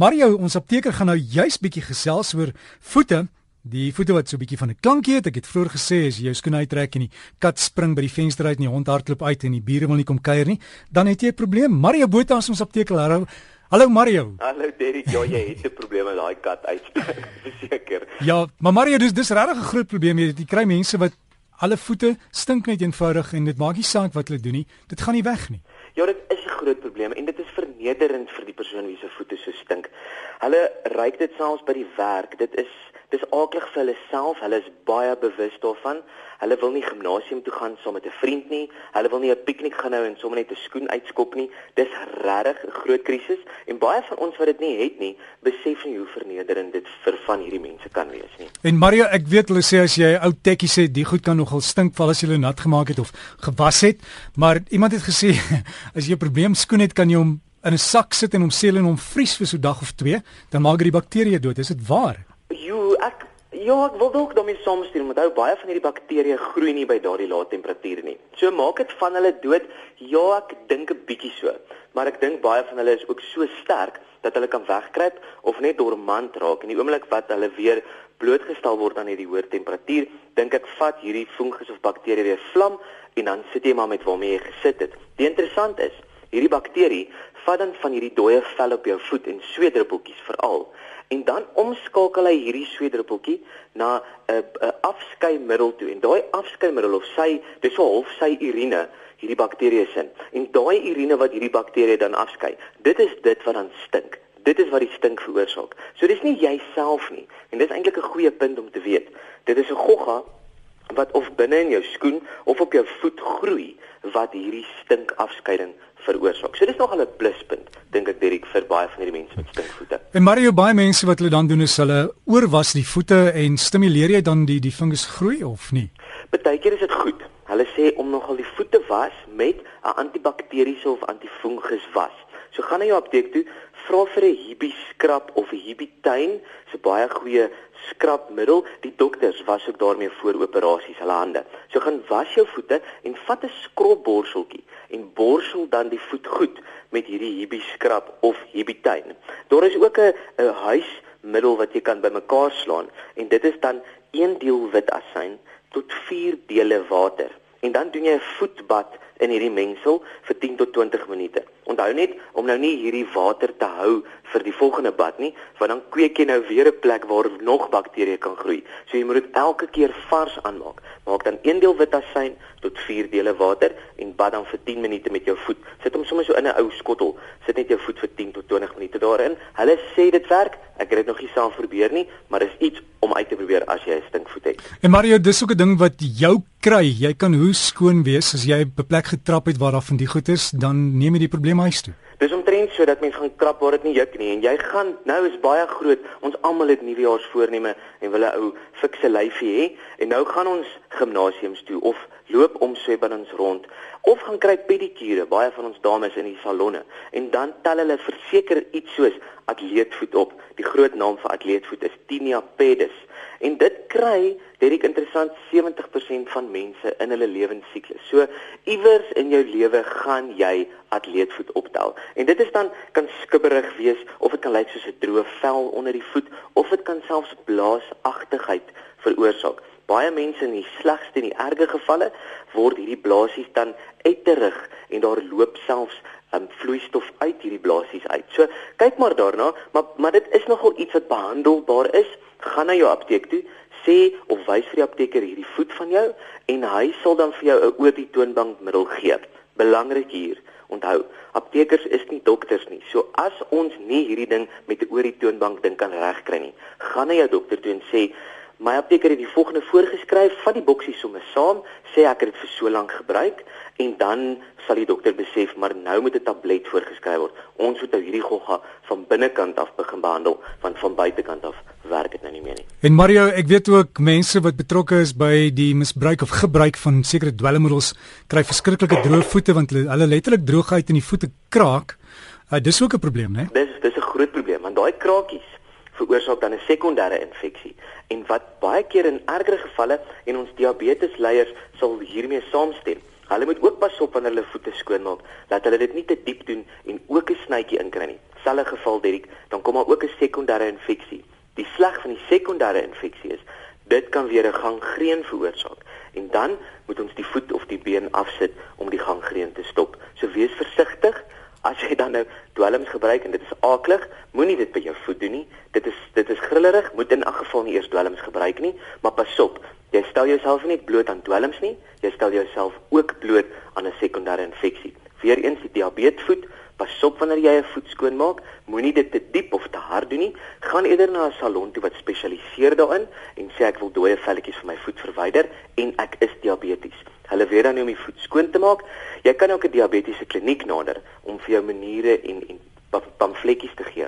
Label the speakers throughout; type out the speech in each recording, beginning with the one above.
Speaker 1: Mario, ons apteker gaan nou juis bietjie gesels oor voete. Die voete wat so 'n bietjie van 'n klankie het. Ek het vroeër gesê as jy jou skoene uittrek en die kat spring by die venster uit en die hond hardloop uit en die bure wil nie kom kuier nie, dan het jy 'n probleem. Mario Botha ons ons apteker. Hallo. Hallo Mario.
Speaker 2: Hallo Derrick. Ja, jy het 'n probleem met daai kat uitspring, verseker.
Speaker 1: Ja, maar Mario, dis dis regtig 'n groot probleem. Jy, jy kry mense wat alle voete stink net eenvoudig en dit maak nie saak wat hulle doen nie. Dit gaan nie weg nie.
Speaker 2: Ja, dit is 'n groot probleem en dit is vernederend vir die persoon wie se voete so stink. Hulle ryk dit selfs by die werk. Dit is dis aaklig vir hulle self. Hulle is baie bewus daarvan. Hulle wil nie gimnasium toe gaan saam met 'n vriend nie. Hulle wil nie 'n piknik gaan hou en sommer net 'n skoen uitskop nie. Dis regtig 'n groot krisis en baie van ons wat dit nie het nie, besef nie hoe vernederend dit vir van hierdie mense kan wees nie.
Speaker 1: En Mario, ek weet hulle sê as jy ou tekkies het, die goed kan nogal stink val as jy hulle nat gemaak het of gewas het, maar iemand het gesê as jy 'n probleem skoen het, kan jy hom in 'n sak sit en hom seël en hom vries vir so 'n dag of twee, dan maak dit die bakterieë dood. Is dit waar?
Speaker 2: Ja, ek wil dalk daarmee saamstem, want hou baie van hierdie bakterieë groei nie by daardie lae temperature nie. So maak dit van hulle dood. Ja, ek dink 'n bietjie so, maar ek dink baie van hulle is ook so sterk dat hulle kan wegkruip of net dormant raak. En die oomblik wat hulle weer blootgestel word aan hierdie hoë temperatuur, dink ek vat hierdie fungus of bakterie weer vlam en dan sit jy maar met waarmee jy gesit het. Die interessant is, hierdie bakterie vat dan van hierdie dooie vel op jou voet en sweetdruppeltjies veral. En dan omskakel hy hierdie sweetdruppeltjie na 'n 'n afskeimiddel toe. En daai afskeimiddel of sy dis so half sy urine hierdie bakterieë sin en daai urine wat hierdie bakterieë dan afskei dit is dit wat dan stink. Dit is wat die stink veroorsaak. So dis nie jouself nie. En dis eintlik 'n goeie punt om te weet. Dit is 'n gogga wat of binne in jou skoen of op jou voet groei wat hierdie stinkafskeiding veroorsaak. So dis nog 'n pluspunt dink ek Derek vir baie van hierdie mense met stinkvoete.
Speaker 1: En Mario baie mense wat hulle dan doen is hulle oorwas die voete en stimuleer jy dan die die vingers groei of nie?
Speaker 2: Partykeer is dit goed. Hulle sê om nogal die voete was met 'n antibakteriese of antifungus was. So gaan na jou apteek toe, vra vir 'n hibi skrap of 'n hibi tuin, so baie goeie skrapmiddel. Die dokters was ook daarmee voor operasies hulle hande. So gaan was jou voete en vat 'n skropborseltjie en borsel dan die voet goed met hierdie hibi skrap of hibi tuin. Daar is ook 'n 'n huismiddel wat jy kan bymekaar slaan en dit is dan 1 deel wit asyn tot 4 dele water. En dan doen jy 'n voetbad in hierdie mengsel vir 10 tot 20 minute. Onthou net om nou nie hierdie water te hou vir die volgende bad nie, want dan kweek jy nou weer 'n plek waar nog bakterieë kan groei. So jy moet dit elke keer vars aanmaak. Maak dan 1 deel wit asyn tot 4 dele water en bad dan vir 10 minute met jou voet. Sit hom sommer so in 'n ou skottel. Sit net jou voet vir 10 tot 20 minute daarin. Hulle sê dit werk. Ek het dit nog nie self probeer nie, maar dis iets om uit te probeer as jy 'n stinkvoet het.
Speaker 1: En Mario, dis ook 'n ding wat jou kry. Jy kan hoe skoon wees as jy 'n plek getrap het waar daar van die goed is, dan neem jy die probleem huis toe.
Speaker 2: Dis omtrent so dat mense gaan krap waar dit nie juk nie en jy gaan nou is baie groot. Ons almal het nuwejaarsvoorneme en wil 'n ou fikse lyfie hê en nou gaan ons gimnasiums toe of loop om swembaddens rond of gaan kry pedikure baie van ons dames in die salonne en dan tel hulle verseker iets soos atleetvoet op. Die groot naam vir atleetvoet is tinea pedis. En dit kry, is interessant 70% van mense in hulle lewensiklus. So iewers in jou lewe gaan jy atleetvoet optel. En dit is dan kan skibberig wees of dit kan lyk soos 'n droë vel onder die voet of dit kan selfs blaasagtigheid veroorsaak. Baie mense in die slegste en die erge gevalle word hierdie blaasies dan uitterig en daar loop selfs um, vloeistof uit hierdie blaasies uit. So kyk maar daarna, maar maar dit is nogal iets wat behandelbaar is. Gaan na jou apteek toe, sê of wys vir die apteker hierdie voet van jou en hy sal dan vir jou 'n oortie toonbankmiddel gee. Belangrik hier, onthou, aptekers is nie dokters nie. So as ons nie hierdie ding met 'n oortie toonbank ding kan regkry nie, gaan na jou dokter toe en sê My apteker het die volgende voorgeskryf van die boksie somme saam, sê ek het dit vir so lank gebruik en dan sal die dokter besef maar nou moet 'n tablet voorgeskryf word. Ons moet nou hierdie gogga van binnekant af begin behandel want van buitekant af werk dit nou nie meer nie.
Speaker 1: En Mario, ek weet ook mense wat betrokke is by die misbruik of gebruik van sekere dwelmmiddels kry verskriklike droë voete want hulle, hulle letterlik droog uit en die voete kraak. Uh, dis ook 'n probleem, né?
Speaker 2: Dis dis 'n groot probleem want daai krakies veroorsaak dan 'n sekondêre infeksie en wat baie keer in erger gevalle en ons diabetesleiers sal hiermee saamstem. Hulle moet ook pas op wanneer hulle voete skoon maak dat hulle dit nie te diep doen en ook 'n snytjie inkry nie. selfe geval Dirk, dan kom daar ook 'n sekondêre infeksie. Die sleg van die sekondêre infeksie is dit kan weer 'n gangreen veroorsaak en dan moet ons die voet of die been afsit om die gangreen te stop. So wees versigtig as jy dan nou dwelms gebruik en dit is aaklig, moenie dit by jou voet doen nie. Dit is grillerig, moet in elk geval nie eers dwelms gebruik nie, maar pas op. Jy stel jouself nie net bloot aan dwelms nie, jy stel jouself ook bloot aan 'n sekondêre infeksie. Weereens die diabetesvoet Pas op wanneer jy 'n voet skoon maak, moenie dit te diep of te hard doen nie. Gaan eerder na 'n salon toe wat spesialiseer daarin en sê ek wil dooie velletjies van my voet verwyder en ek is diabetes. Hulle weet dan hoe om die voet skoon te maak. Jy kan ook 'n diabetiese kliniek nader om vir jou maniere en en pamfletjies te gee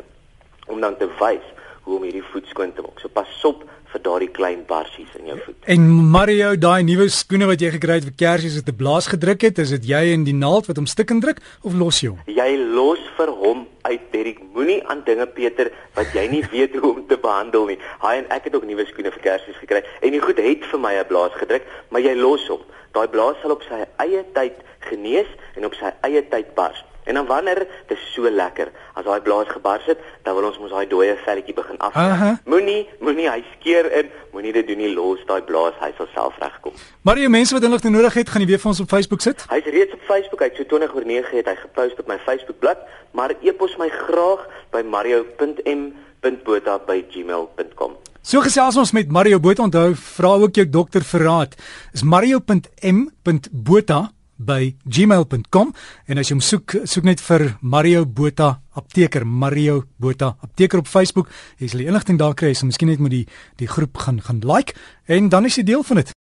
Speaker 2: om dan te wys hoe om hierdie voet skoon te maak. So pas op vir daardie klein barsies in jou voet.
Speaker 1: En Mario, daai nuwe skoene wat jy gekry het vir Kersies het te blaas gedruk het, is dit jy in die naald wat hom stikken druk of los jy hom?
Speaker 2: Jy los vir hom uit Derek. Moenie aan dinge Peter wat jy nie weet hoe om te behandel nie. Hy en ek het ook nuwe skoene vir Kersies gekry en die goed het vir my 'n blaas gedruk, maar jy los hom. Daai blaas sal op sy eie tyd genees en op sy eie tyd bars. En dan wanneer dit so lekker as daai blaas gebars het, dan wil ons mos daai dooie velletjie begin afsny. Moenie, moenie hy skeer in, moenie dit doen nie los daai blaas, hy sal self regkom.
Speaker 1: Maar die mense wat inligting nodig het, gaan jy weer vir ons op Facebook sit?
Speaker 2: Hy's reeds op Facebook, hy't so 20 oor 9 het hy gepost op my Facebookblad, maar e-pos my graag by mario.m.botha@gmail.com.
Speaker 1: So gesels ons met Mario Botha, onthou vra ook jou dokter vir raad. Is mario.m.botha by gmail.com en as jy hom soek soek net vir Mario Botha apteker Mario Botha apteker op Facebook jy sal die inligting daar kry so miskien net moet die die groep gaan gaan like en dan is jy deel van dit